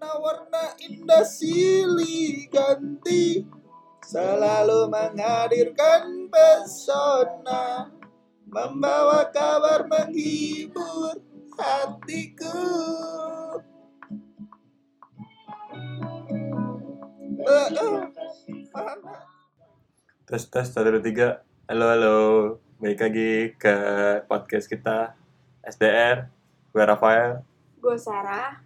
Warna-warna indah silih ganti Selalu menghadirkan pesona Membawa kabar menghibur hatiku? Tes tes satu dua tiga. Halo halo. Balik lagi ke podcast kita SDR. Gue Rafael. Gue Sarah.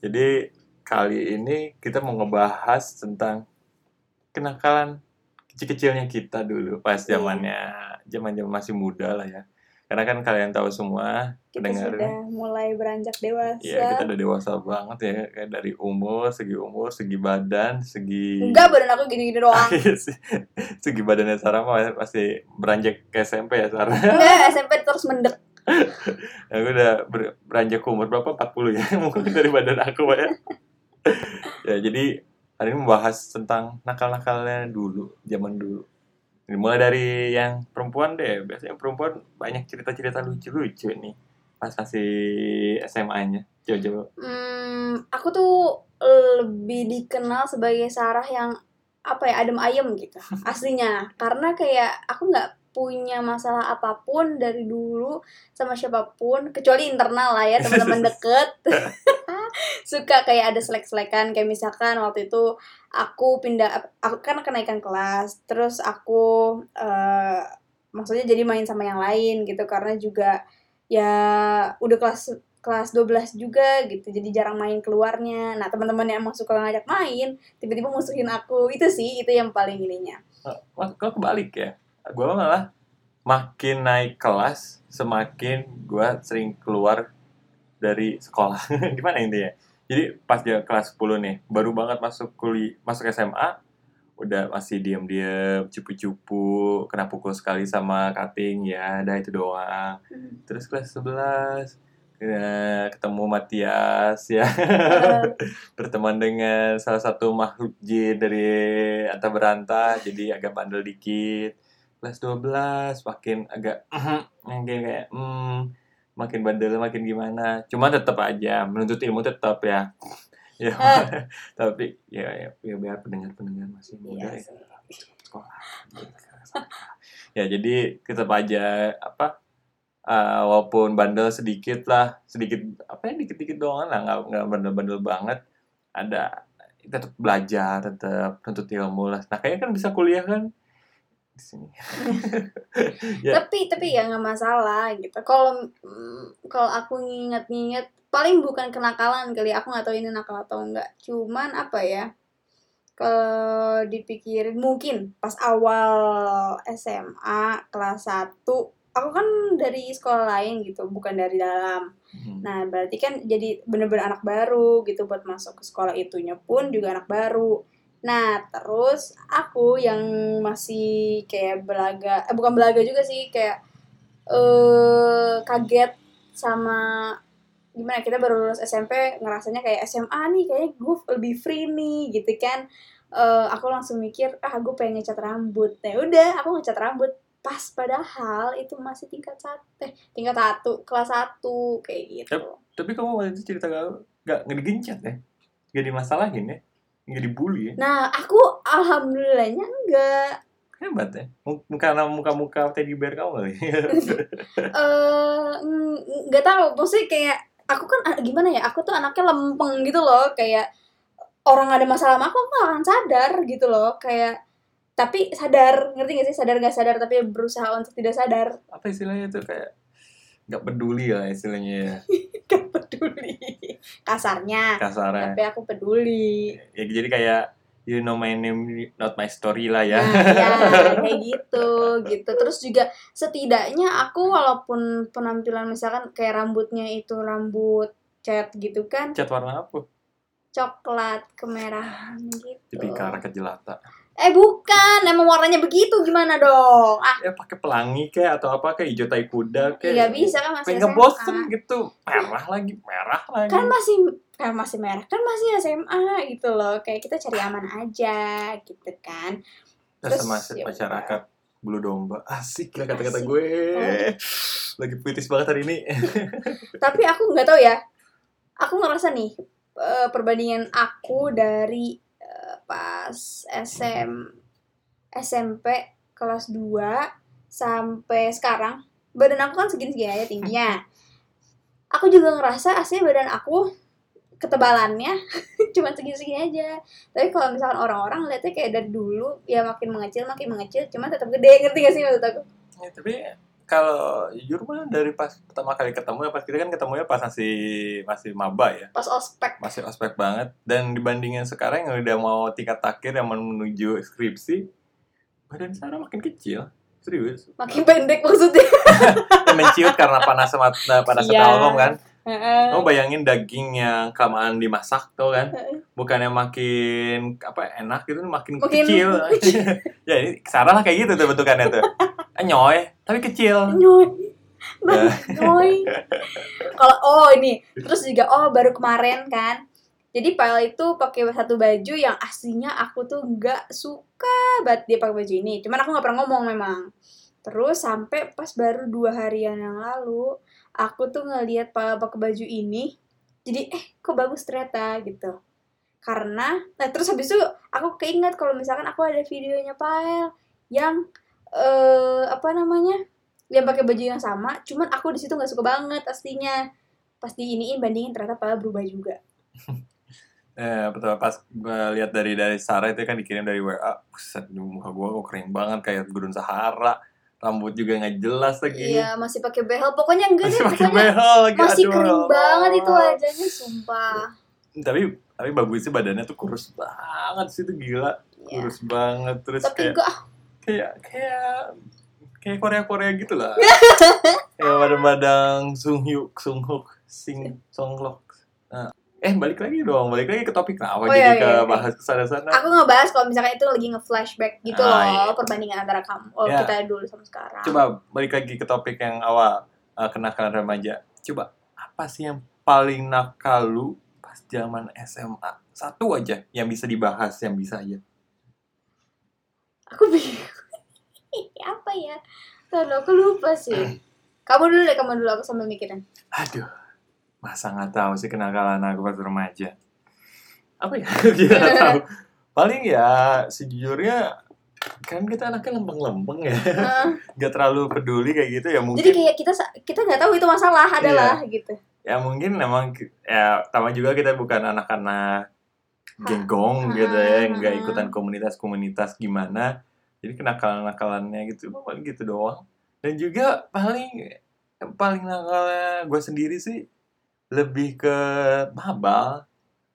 Jadi kali ini kita mau ngebahas tentang kenakalan kecil-kecilnya kita dulu pas Iya. zamannya zaman zaman masih muda lah ya. Karena kan kalian tahu semua Kita pendengar sudah mulai beranjak dewasa. Iya, kita udah dewasa banget ya, kayak dari umur, segi umur, segi badan, segi Enggak, badan aku gini-gini doang. Iya segi badannya Sarah mah pasti beranjak ke SMP ya Sarah. Enggak, SMP terus mendek. Aku udah ber- beranjak umur berapa? 40 ya. Mungkin dari badan aku ya. Ya, jadi hari ini membahas tentang nakal-nakalnya dulu, zaman dulu. Mulai dari yang perempuan deh. Biasanya perempuan banyak cerita-cerita lucu-lucu nih. Pas masih SMA-nya. Coba-coba. Hmm, aku tuh lebih dikenal sebagai Sarah yang apa ya adem ayem gitu aslinya karena kayak aku nggak punya masalah apa pun dari dulu sama siapa pun kecuali internal lah ya teman-teman deket. Suka kayak ada selek-selekan kayak misalkan waktu itu aku pindah aku kan kenaikan kelas terus aku eh, maksudnya jadi main sama yang lain gitu karena juga ya udah kelas kelas 12 juga gitu jadi jarang main keluarnya. Nah teman-teman yang emang suka ngajak main tiba-tiba musuhin aku. Itu sih itu yang paling ininya. Kok kebalik ya? Gue malah makin naik kelas, semakin gue sering keluar dari sekolah. Gimana intinya? Jadi pas dia kelas 10 nih, baru banget masuk kuliah, masuk SMA, udah masih diam-diam, cupu-cupu, kena pukul sekali sama cutting, ya, ada itu doang. Terus kelas 11, ya, ketemu Matias, ya. berteman dengan salah satu makhluk jin dari Anta Beranta jadi agak bandel dikit kelas 12 makin agak yang kayak hmm, makin bandel makin gimana. Cuma tetap aja menuntut ilmu tetap ya. Ya Ah. tapi ya, ya, ya biar pendengar pendengar masih muda Iya ya sekolah. Ya jadi tetap aja apa eh, walaupun bandel sedikit lah sedikit apa ya dikit dikit doang lah nggak nggak bandel bandel banget ada tetap belajar tetap nuntut ilmu lah. Nah kayaknya kan bisa kuliah kan di sini Ya. tapi tapi ya nggak masalah gitu kalau mm, kalau aku nginget-nginget paling bukan kenakalan kali aku nggak tahu ini nakal atau enggak cuman apa ya kalau dipikirin mungkin pas awal SMA kelas 1 aku kan dari sekolah lain gitu bukan dari dalam Hmm. Nah, berarti kan jadi bener-bener anak baru gitu buat masuk ke sekolah itunya pun juga anak baru. Nah, terus aku yang masih kayak belaga, eh bukan belaga juga sih, kayak eh kaget sama gimana kita baru lulus SMP ngerasanya kayak SMA nih kayak gue lebih free nih gitu kan. Eh aku langsung mikir, ah gue pengen ngecat rambut. Nah, udah, aku ngecat rambut pas padahal itu masih tingkat satu eh tingkat satu kelas satu kayak gitu tapi kamu waktu itu cerita gak nggak nggak digencet ya nggak dimasalahin ya nggak dibully ya? Nah aku alhamdulillahnya enggak. Hebat ya. Karena muka muka teddy bear kamu kali eh mm, nggak tahu. Maksudnya kayak aku kan ah, gimana ya? Aku tuh anaknya lempeng gitu loh. Kayak orang ada masalah sama aku aku nggak akan sadar gitu loh. Kayak tapi sadar. Ngerti gak sih? Sadar nggak sadar tapi berusaha untuk tidak sadar. Apa istilahnya tuh? Kayak nggak peduli lah istilahnya ya. Gak peduli. Kasarnya. Kasarnya. Tapi aku peduli. Ya jadi kayak you know my name not my story lah ya. Nah, ya kayak gitu gitu. Terus juga setidaknya aku walaupun penampilan misalkan kayak rambutnya itu rambut cat gitu kan. Cat warna apa? Coklat kemerahan gitu. Tipikal rakyat jelata eh bukan. Emang warnanya begitu. Gimana dong? Ah. Ya pakai pelangi kayak atau apa kayak hijau tai kuda kayak nggak bisa kan masih pengen SMA ngebosen gitu. Merah lagi merah lagi. Kan masih kan masih merah. Kan masih SMA gitu loh. Kayak kita cari aman aja gitu kan. Terus sama ya masyarakat bulu domba. Asik lah kata-kata gue. Lagi puitis banget hari ini. Tapi aku nggak tahu ya. Aku ngerasa nih eh, perbandingan aku dari pas SM SMP kelas 2 sampai sekarang badan aku kan segini-segini aja tingginya. Aku juga ngerasa aslinya badan aku ketebalannya cuma segini-segini aja. Tapi kalau misalkan orang-orang lihatnya kayak dari dulu ya makin mengecil makin mengecil cuma tetap gede. Ngerti gak sih maksud aku? Ya, tapi kalau jujur mah dari pas pertama kali ketemu ya pas kita kan ketemunya pas masih masih maba ya. Pas ospek. Masih ospek banget. Dan dibandingin sekarang yang udah mau tingkat akhir yang menuju skripsi badan Sarah makin kecil. Serius. Makin pendek maksudnya. Ya, menciut karena panas sama panas Iya. telkom kan? Heeh. kamu bayangin daging yang kelamaan dimasak tuh kan? Bukannya makin apa enak gitu makin, Makin kecil. Ya ini Sarah lah kayak gitu tuh bentukannya tuh. Eh, nyoy tapi kecil Nyoy. Nyoy. Kalau oh ini terus juga oh baru kemarin kan. Jadi Pael itu pakai satu baju yang aslinya aku tuh nggak suka banget dia pakai baju ini. Cuman aku nggak pernah ngomong memang. Terus sampai pas baru dua harian yang lalu, aku tuh ngelihat Pael pakai baju ini. Jadi eh kok bagus ternyata gitu. Karena nah terus habis itu aku keinget kalau misalkan aku ada videonya Pael yang eh apa namanya? yang pakai baju yang sama, cuman aku di situ nggak suka banget aslinya. Pas di iniin bandingin ternyata Pael berubah juga. Eh, betul pas gue lihat dari dari Sarah itu kan dikirim dari WA, buset, muka gue kok kering banget kayak gurun Sahara, rambut juga nggak jelas lagi, Iya, masih pakai behel. Pokoknya enggak masih deh, pakai behel lagi, masih aduh, kering banget itu wajahnya, sumpah. Tapi tapi bagus sih badannya tuh kurus banget sih itu gila, Iya. kurus banget terus Tapi kayak enggak, ah, kayak kayak kayak Korea Korea gitu lah, kayak badan-badan Sung Hyuk, Sung Hook, Sing Song Lok. Nah, eh balik lagi dong, balik lagi ke topik kenapa Oh, jadi iya, ke iya, iya. bahas ke sana-sana? aku ngebahas kalau misalkan itu lagi nge-flashback gitu Ah, loh, iya. perbandingan antara kamu, oh Ya. kita dulu sama sekarang. Coba balik lagi ke topik yang awal uh, kenakalan remaja. Coba apa sih yang paling nakal lu pas zaman SMA? Satu aja yang bisa dibahas, yang bisa aja. Aku bingung. Apa ya? Lalu aku lupa sih. Kamu dulu deh, kamu dulu aku sambil mikirin. Aduh, masa nggak tahu sih kenakalan aku pas remaja. Apa ya? Kita nggak tahu. Paling ya sejujurnya kan kita anaknya lempeng-lempeng ya, nggak terlalu peduli kayak gitu ya mungkin. jadi kayak kita kita nggak tahu itu masalah adalah gitu. ya mungkin memang ya sama juga kita bukan anak-anak genggong gitu ya nggak ikutan komunitas-komunitas gimana. Jadi kenakalan-nakalannya gitu paling gitu doang. Dan juga paling paling nakalnya gue sendiri sih lebih ke mabal.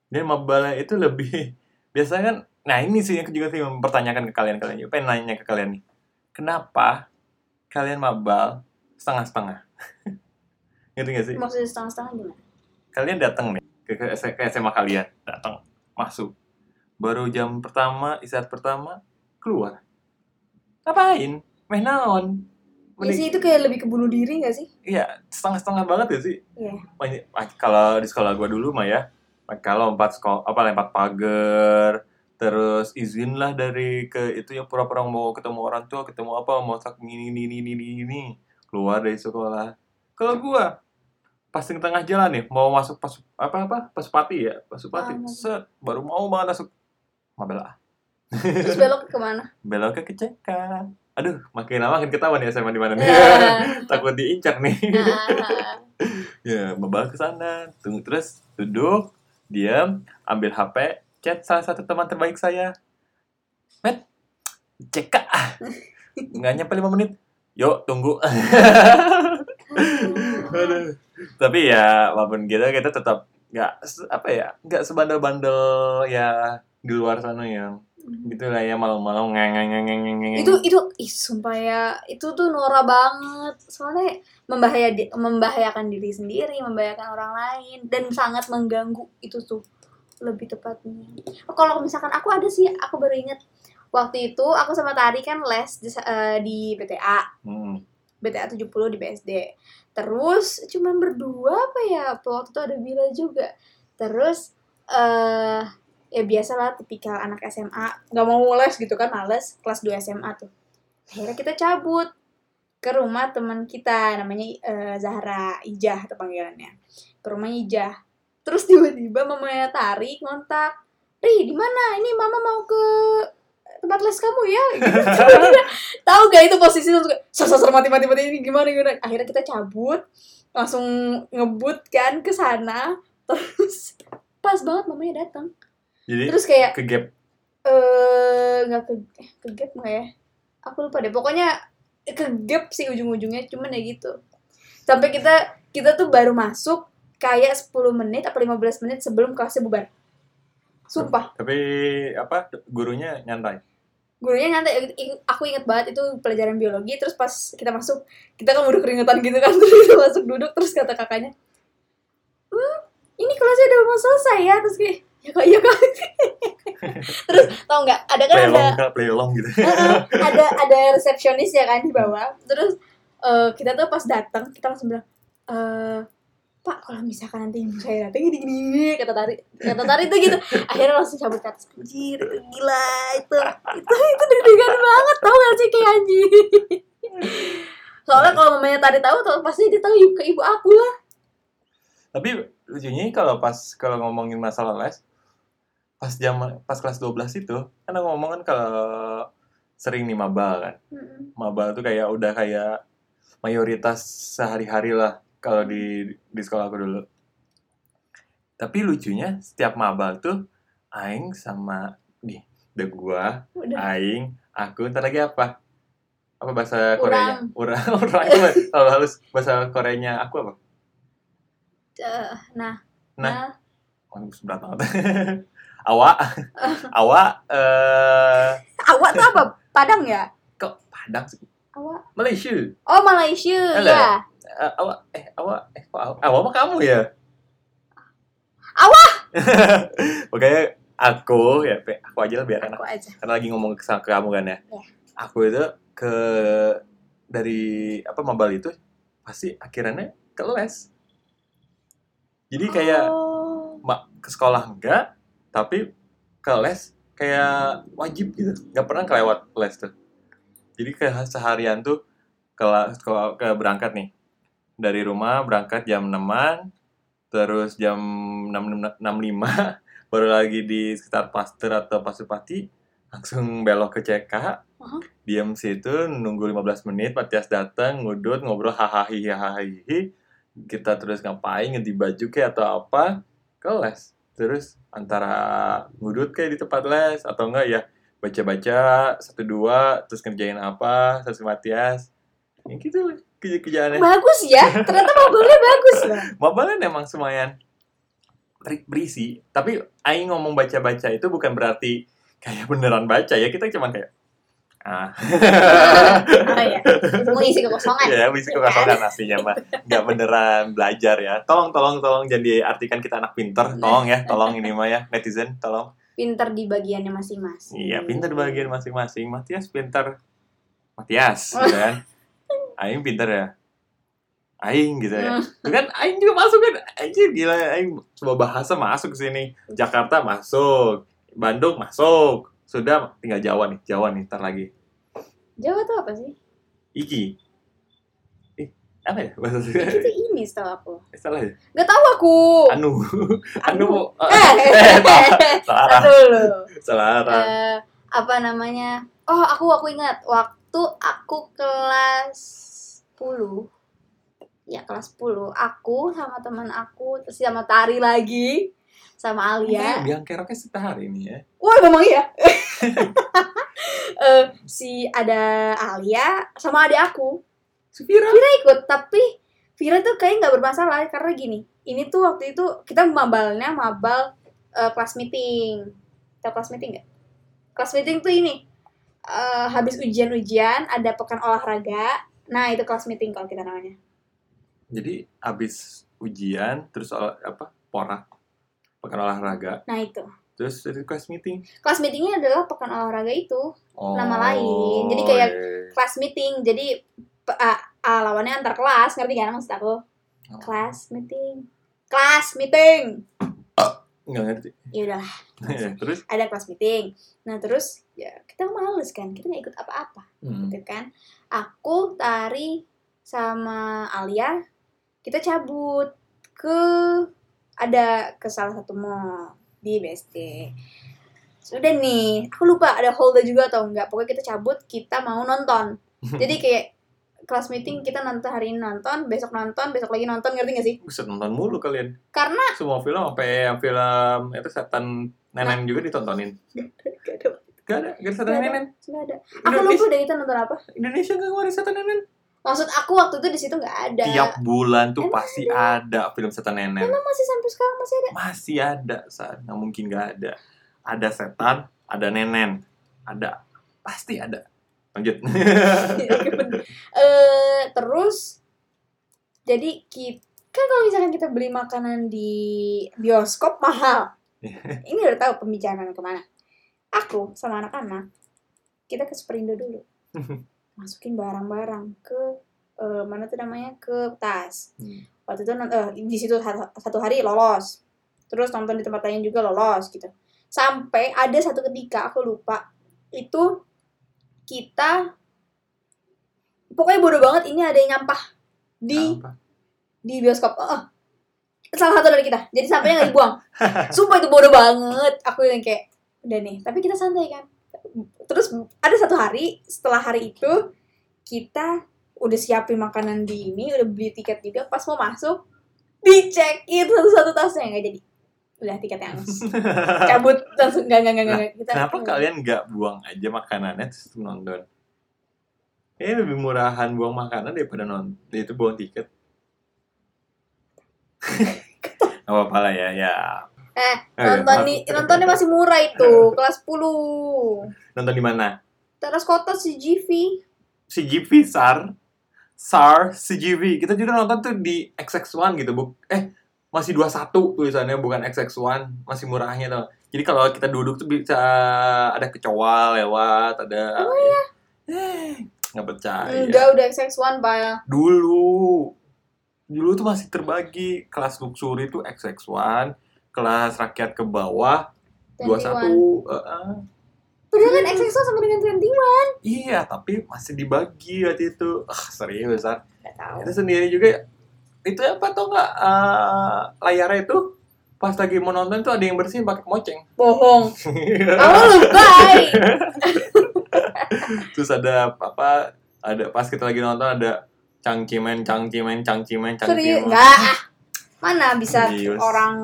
Dan mabalnya itu lebih biasanya kan nah ini sih yang juga sih mempertanyakan ke kalian kalian juga pengen nanya ke kalian nih. Kenapa kalian mabal setengah-setengah? Ngerti gak sih? Maksudnya setengah-setengah gimana? kalian datang nih ke, ke, ke SMA kalian datang masuk. Baru jam pertama istirahat pertama keluar. Ngapain? Main naon? Ya sih itu kayak lebih ke bunuh diri gak sih? iya setengah setengah banget ya sih? Iya. Banyak- ah, kalau di sekolah gua dulu mah ya kalau empat sekolah apa lempar pagar terus izin lah dari ke itu yang pura-pura mau ketemu orang tua ketemu apa mau sak ini ini ini ini ini keluar dari sekolah. Kalau gua pas di tengah jalan nih mau masuk pas apa apa pasupati ya? Pasupati Ah, set baru mau banget masuk. Mabel ah Terus belok ke ke mana? belok ke kecekan aduh makin lama makin ketahuan ya SMA di mana nih. Nah, takut diincar nih. Nah, ya membawa ke sana. Tunggu terus duduk diam ambil HP chat salah satu teman terbaik saya. Met cek ah nggak nyampe lima menit. Yuk tunggu. Tapi ya walaupun gitu kita tetap nggak apa ya nggak sebandel-bandel ya di luar sana yang gitu lah ya malam-malam ngeng ngeng ngeng ngeng ngeng itu itu ih sumpah ya itu tuh norak banget. Soalnya membahaya membahayakan diri sendiri membahayakan orang lain dan sangat mengganggu itu tuh lebih tepatnya. Oh, kalau misalkan aku ada sih aku baru inget waktu itu aku sama Tari kan les di, eh, di BTA Hmm. BTA 70 di BSD terus cuman berdua apa ya? Waktu itu ada Bila juga. Terus eh ya biasalah tipikal anak SMA nggak mau les gitu kan males kelas 2 SMA tuh. Akhirnya kita cabut ke rumah teman kita namanya eh, Zahra Ijah atau panggilannya. Ke rumah Ijah. Terus tiba-tiba mamanya Tari ngontak Ri di mana? Ini mama mau ke tempat les kamu ya? Gitu. tahu gak itu posisi langsung kayak sasar mati mati mati ini gimana gimana? Akhirnya kita cabut langsung ngebut kan ke sana. Terus pas banget mamanya datang. Jadi terus kayak ke gap. eh nggak ke eh, ke gap nggak ya? Aku lupa deh. Pokoknya ke gap sih ujung-ujungnya cuman ya gitu. Sampai kita kita tuh baru masuk kayak 10 menit atau 15 menit sebelum kelasnya bubar. Sumpah. Tapi apa gurunya nyantai. Gurunya nyantai. Aku inget banget itu pelajaran biologi terus pas kita masuk kita kan udah keringetan gitu kan terus kita masuk duduk terus kata kakaknya hmm ini kelasnya udah mau selesai ya? Terus kayak ya kak ya kak terus tau nggak ada kan Play ada kak, play gitu. Ada ada resepsionis ya kan di bawah. Terus eh, kita tuh pas datang kita langsung bilang eh pak kalau misalkan nanti ibu saya datang gini gini kata tari kata tari tuh gitu. Akhirnya langsung cabut ke atas anjir itu gila itu. Itu itu deg-degan banget tau gak sih kayak anjir soalnya kalau mamanya tari tahu tuh pasti dia tahu ke ibu aku lah. Tapi lucunya kalau pas kalau ngomongin masalah les, pas jam pas kelas 12 itu, kan aku ngomong kan kalau sering nih maba kan. Maba tuh kayak udah kayak mayoritas sehari-hari lah kalau di di sekolah aku dulu. Tapi lucunya setiap maba tuh aing sama nih, udah gua, udah aing, aku ntar lagi apa? Apa bahasa Koreanya? Urang. Urang. Kalau halus bahasa Koreanya aku apa? Eh, nah Nah. nah Oh, berat banget. awak, awak, eh awak tuh apa padang ya kok Padang sih? awak Malaysia. oh Malaysia ya awak, eh awak, eh kok awak, awak mah kamu ya? Awak. Pokoknya aku ya, aku aja lah biar enak. aku aja Karena lagi ngomong ke, ke kamu kan ya. Iya. Aku itu ke dari apa mabal itu pasti akhirnya ke les. Jadi kayak oh. ma- ke sekolah enggak, tapi ke les kayak wajib gitu. Nggak pernah kelewat les tuh. Jadi kayak seharian tuh kelas ke, ke berangkat nih. Dari rumah berangkat jam 6 terus jam 6, 65 baru lagi di sekitar Pasteur atau Pasupati langsung belok ke CK Aha. diam situ nunggu 15 menit Matias datang ngudut ngobrol hahaha hahaha. Kita terus ngapain ganti baju kayak atau apa ke les. Terus antara ngudut kayak di tempat les atau enggak ya baca-baca satu dua terus ngerjain apa terus Matias ya gitu lah kerja kerjaannya bagus ya ternyata mobilnya bagus. Ya Mabalan emang semuanya ber- berisi. Tapi aing ngomong baca-baca itu bukan berarti kayak beneran baca ya. Kita cuma kayak ah. Oh ya mau isi kekosongan ya bisa kekosongan aslinya mah. Nggak beneran belajar ya. Tolong tolong tolong jangan diartikan kita anak pinter. Tolong ya tolong ini mah ya netizen tolong. Pinter di bagiannya masing-masing. Iya pinter di bagian masing-masing. Matias pinter. Matias gitu kan Aing pinter ya. Aing gitu ya. Hmm. Kan Aing juga masuk kan. Anjir gila Aing sebuah bahasa masuk ke sini. Jakarta masuk Bandung masuk Sudah tinggal Jawa nih Jawa nih ntar lagi. Jawa tuh apa sih? Iki. Ih apa ya? Bahasa itu ini setahu aku. Salah ya? Nggak tahu aku. Anu. Anu. Eh Eh, salah arah Satu. Dulu Salah Eh, apa namanya? Oh aku aku ingat waktu aku kelas 10 ya kelas 10 aku sama teman aku terus sama Tari lagi sama Alia. Biang keroknya setahari ini ya. Wah memang iya. Eh, si ada Alia sama adik aku. Vira ikut tapi Vira tuh kayak nggak bermasalah karena gini ini tuh waktu itu kita mabalnya mabal eh, kelas meeting. Tahu kelas meeting nggak? Kelas meeting tuh ini eh, habis ujian-ujian ada pekan olahraga. Nah itu kelas meeting kalau kita namanya. Jadi abis ujian Terus olah- apa Porak Pekan olahraga. Nah itu. Terus itu class meeting? Kelas meetingnya adalah pekan olahraga itu oh, Nama lain. Jadi kayak- iya. kelas meeting. Jadi ah, ah, lawannya antar kelas. Ngerti kan maksud aku? Oh. kelas meeting. Kelas meeting. Nggak ngerti. Ya udahlah. Ya, Terus? Ada kelas meeting. Nah terus ya kita males kan, kita nggak ikut apa-apa, hmm. gitu kan? Aku, Tari, sama Alia, kita cabut ke ada ke salah satu mall di BSD sudah nih aku lupa ada holder juga atau enggak pokoknya kita cabut kita mau nonton. Jadi kayak kelas meeting kita nonton hari ini nonton besok nonton besok lagi nonton ngerti gak sih? Bisa nonton mulu kalian. Karena semua film sampai yang film itu setan nenek juga ditontonin. Gak ada gak ada gak ada setan ada. nenek nggak ada. Aku Indonesia, lupa deh kita nonton apa. Indonesia gak ngeluarin setan nenek maksud aku waktu itu di situ nggak ada. Tiap bulan tuh Emang pasti ada? film setan nenek emang masih sampai sekarang masih ada? Masih ada saat nggak mungkin nggak ada. Ada setan ada nenen ada pasti ada. Lanjut. Eh terus jadi kita kan kalau misalkan kita beli makanan di bioskop mahal. Ini udah tahu pembicaraan ke mana aku sama anak-anak kita ke Superindo dulu. Masukin barang-barang ke eh, mana tuh namanya? Ke tas. Hmm. waktu itu eh, di situ satu hari lolos. Terus nonton di tempat lain juga lolos gitu. Sampai ada satu ketika aku lupa itu kita pokoknya bodoh banget ini ada yang nyampah di Apa? di bioskop. Oh, salah satu dari kita. Jadi sampahnya nggak dibuang. Sumpah itu bodoh banget. Aku yang kayak udah nih tapi kita santai kan. Terus ada satu hari setelah hari itu kita udah siapin makanan di ini udah beli tiket juga. Pas mau masuk dicekin satu-satu tasnya. Nggak jadi. Udah tiketnya hangus cabut. Langsung nggak nggak nggak nggak. Kita kenapa kalian nggak buang aja makanannya terus nonton? Ini lebih murahan buang makanan daripada nonton itu buang tiket. Gak apa-apa lah ya ya eh Eh, nonton maaf. nih nontonnya masih murah itu kelas 10 nonton di mana? Teras kota CGV CGV SAR. SAR CGV kita juga nonton tuh di XX1 gitu bu. Eh masih 21 tulisannya bukan XX1 masih murahnya tuh jadi kalau kita duduk tuh bisa ada kecoa lewat ada Oh, iya? eh nggak percaya. Enggak udah XX1 pak. Dulu. Dulu tuh masih terbagi. Kelas luxury tuh XX1 kelas rakyat ke bawah 21 eh, eh. Padahal kan XX1 sama dengan 21 iya tapi masih dibagi waktu itu. Ah serius. Gak tau itu sendiri juga itu apa tau nggak eh, layarnya itu pas lagi mau nonton tuh ada yang bersihin pakai moceng Bohong. Kamu lebay. Terus ada apa ada pas kita lagi nonton ada cangcimen cangcimen cangcimen Serius? cangcimen Enggak ah. Mana bisa Serius. orang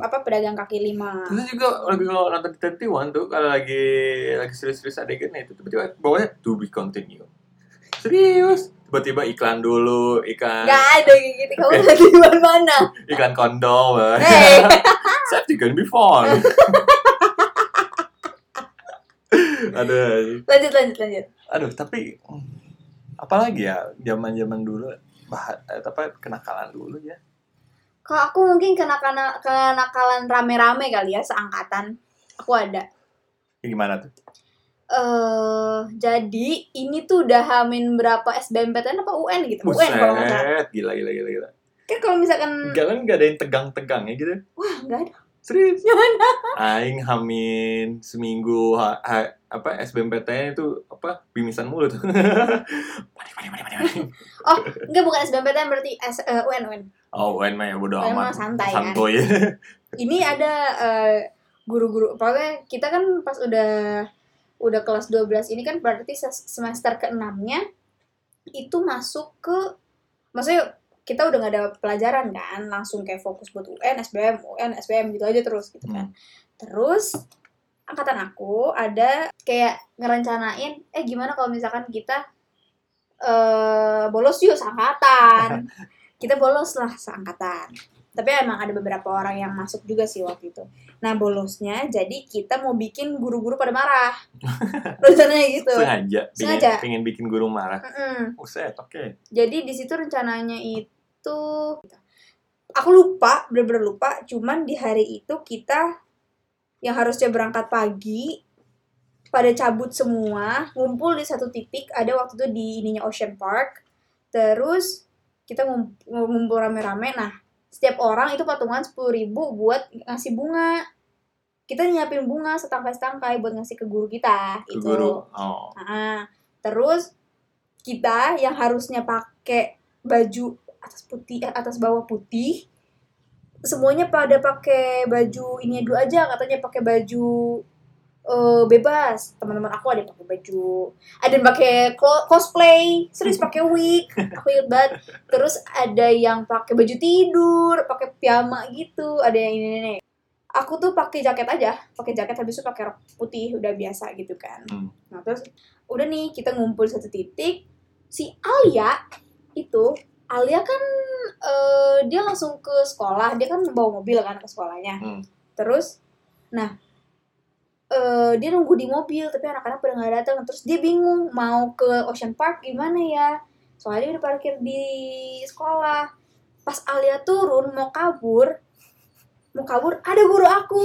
apa pedagang kaki lima. Terus juga lagi kalau nonton di Twenty One tuh kalau lagi lagi serius-serius adegannya itu tiba-tiba bawahnya to be continue? Serius. Tiba-tiba iklan dulu iklan Gak ada gitu Kamu lagi di mana iklan kondom Hey. safety can be fun ada. Lanjut lanjut lanjut. Aduh tapi hmm, apalagi ya zaman zaman dulu bah eh, apa kenakalan dulu ya Kalau aku mungkin kenakalan kenakalan rame-rame kali ya seangkatan. Aku ada. Kayak gimana tuh? Eh jadi ini tuh udah hamin berapa SBMPTN apa UN gitu? UN kalau nggak salah. Buset, gila gila gila gila. Kan kalau misalkan Enggak kan gak ada yang tegang-tegang ya gitu wah nggak ada. Serius? Gimana? Aing hamin seminggu ha, ha- apa SBMPTN itu apa bimisan mulu tuh mani mani mani mani mani oh nggak bukan SBMPTN berarti S, eh, UN UN oh UN mah ya bodo UN amat. santai kan? Santuy. Ini ada eh, guru-guru pokoknya kita kan pas udah udah kelas 12 ini kan berarti semester ke-6-nya itu masuk ke maksudnya kita udah gak ada pelajaran kan langsung kayak fokus buat UN, SBM, UN, SBM gitu aja terus gitu kan. Terus angkatan aku ada kayak ngerencanain eh gimana kalau misalkan kita eh bolos yuk seangkatan. kita bolos lah seangkatan. Tapi emang ada beberapa orang yang masuk juga sih waktu itu. Nah bolosnya jadi kita mau bikin guru-guru pada marah. Rencananya gitu. Sengaja pengen, Sengaja. pengen bikin guru marah. Mm-mm. Buset, oke. Jadi di situ rencananya itu aku lupa bener-bener lupa. Cuman di hari itu kita yang harusnya berangkat pagi pada cabut semua ngumpul di satu titik ada waktu itu di ininya Ocean Park. Terus kita ngum- ngumpul rame-rame. Nah setiap orang itu patungan sepuluh ribu buat ngasih bunga. Kita nyiapin bunga setangkai-setangkai buat ngasih ke guru kita ke itu guru. Oh. Nah, terus kita yang harusnya pakai baju atas putih eh, atas bawah putih semuanya pada pakai baju ini dulu aja katanya pakai baju eh, bebas. Teman-teman aku ada yang pakai baju ada yang pakai cosplay. Serius pakai wig. Aku inget banget. Terus ada yang pakai baju tidur pakai piyama gitu. Ada yang ini nih aku tuh pakai jaket aja. Pakai jaket habis itu pakai rok putih. Udah biasa gitu kan. Hmm. nah terus udah nih kita ngumpul satu titik. Si Alia itu Alia kan eh, dia langsung ke sekolah dia kan bawa mobil kan ke sekolahnya Hmm. terus nah eh, dia nunggu di mobil tapi anak-anak pada nggak datang terus dia bingung mau ke Ocean Park gimana ya soalnya dia udah parkir di sekolah pas Alia turun mau kabur mau kabur ada guru aku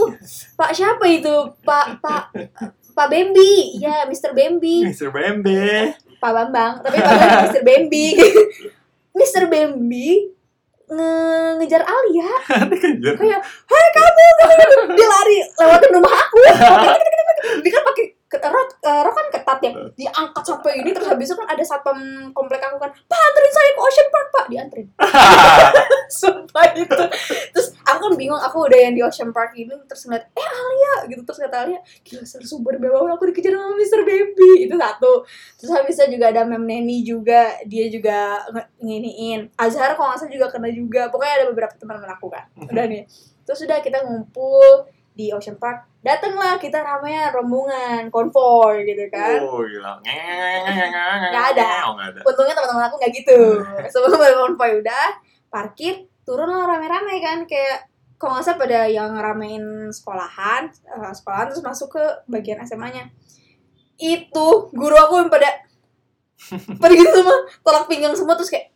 pak siapa itu pak pak pak Bambi ya Mr. Bambi Mr. Bembe. Pak Bambang, tapi Pak Bambang Mr. Bambi. Mr. Bambi nge- ngejar Alia kayak, "Hai kamu!" Dia lari lewatin rumah aku. Dia kan pakai rok, eh, rok kan ketat ya. Diangkat sampai ini terus habis itu kan ada satpam komplek aku kan, "Pak, anterin saya ke Ocean Park, Pak." Dianterin. Sumpah itu. Terus aku kan bingung, aku udah yang di Ocean Park ini terus ngeliat, "Eh, Alia." gitu terus kata Alia, "Gila, sumber bawah aku dikejar sama Mr. Baby." Itu satu. Terus habisnya juga ada Mem Neni juga, dia juga nginiin. Azhar kalau nggak salah juga kena juga. Pokoknya ada beberapa teman-teman aku kan. Udah nih. Terus udah kita ngumpul di Ocean Park. Datanglah kita ramean rombongan, konvoy gitu kan. Oh gila. Nggak ada. Oh ada. Untungnya teman-teman aku nggak gitu. Sebelum konvoy udah, parkir, turun lah rame-rame kan kayak kalau nggak salah pada yang ramein sekolahan, eh, sekolahan terus masuk ke bagian SMA-nya. Itu guru aku yang pada pada gitu semua, tolak pinggang semua terus kayak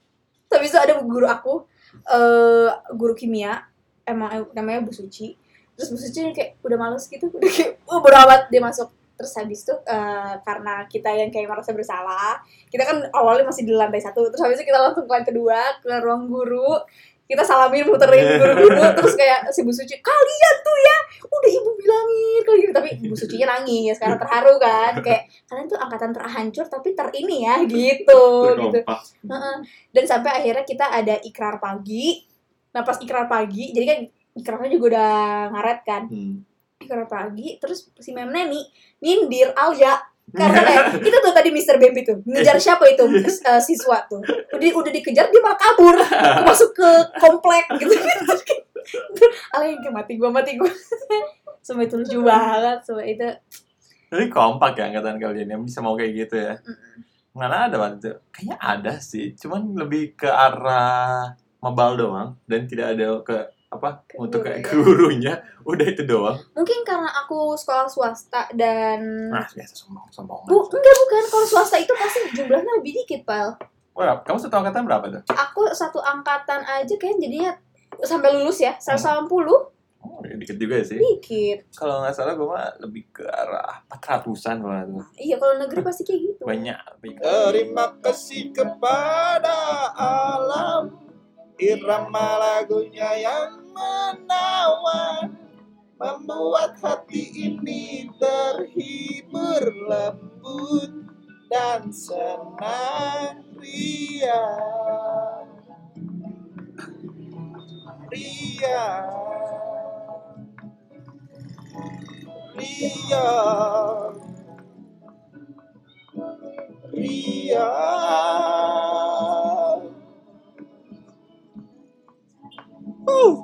habis itu ada guru aku eh guru kimia emang eh, namanya Bu Suci. Terus Bu Suci kayak udah males gitu, udah kayak oh bodo amat dia masuk terus habis itu eh, karena kita yang kayak merasa bersalah kita kan awalnya masih di lantai satu terus habis itu kita langsung ke lantai kedua ke ruang guru kita salamin muterin guru-guru terus kayak si Bu Suci kalian tuh ya udah ibu bilangin gitu tapi Bu Sucinya nangis karena terharu kan kayak kalian tuh angkatan terhancur tapi ter ini ya gitu gitu. Dan sampai akhirnya kita ada ikrar pagi. Nah pas ikrar pagi jadi kan ikrarnya juga udah ngaret kan. Hmm. ikrar pagi terus si Mem Neni nindir Alia karena kayak itu tuh tadi Mr. Baby tuh ngejar siapa itu? Eh, siswa tuh. Udah udah dikejar dia malah kabur. Masuk ke komplek gitu. Yang kayak mati gua mati gua. Sumpah itu lucu banget Sumpah itu. Tapi kompak ya angkatan kalian yang bisa mau kayak gitu ya. Mana ada waktu itu? Kayaknya ada sih, cuman lebih ke arah mabal doang dan tidak ada ke apa Ke untuk guru kayak ya. gurunya. Udah itu doang. mungkin karena aku sekolah swasta dan Nah, biasa sombong sombong. Bu, enggak bukan kalau swasta itu pasti jumlahnya lebih dikit pal Wah, kamu satu angkatan berapa tuh? aku satu angkatan aja kayak jadinya sampai lulus ya 180 Oh, ya dikit juga sih. dikit Kalau nggak salah gue mah lebih ke arah 400-an kalau nggak salah. iya kalau negeri pasti kayak gitu Banyak. banyak. Terima kasih kepada alam Irama lagunya yang Membuat hati ini terhibur lembut dan senang ria. Ria. Ria. Ria. Uh.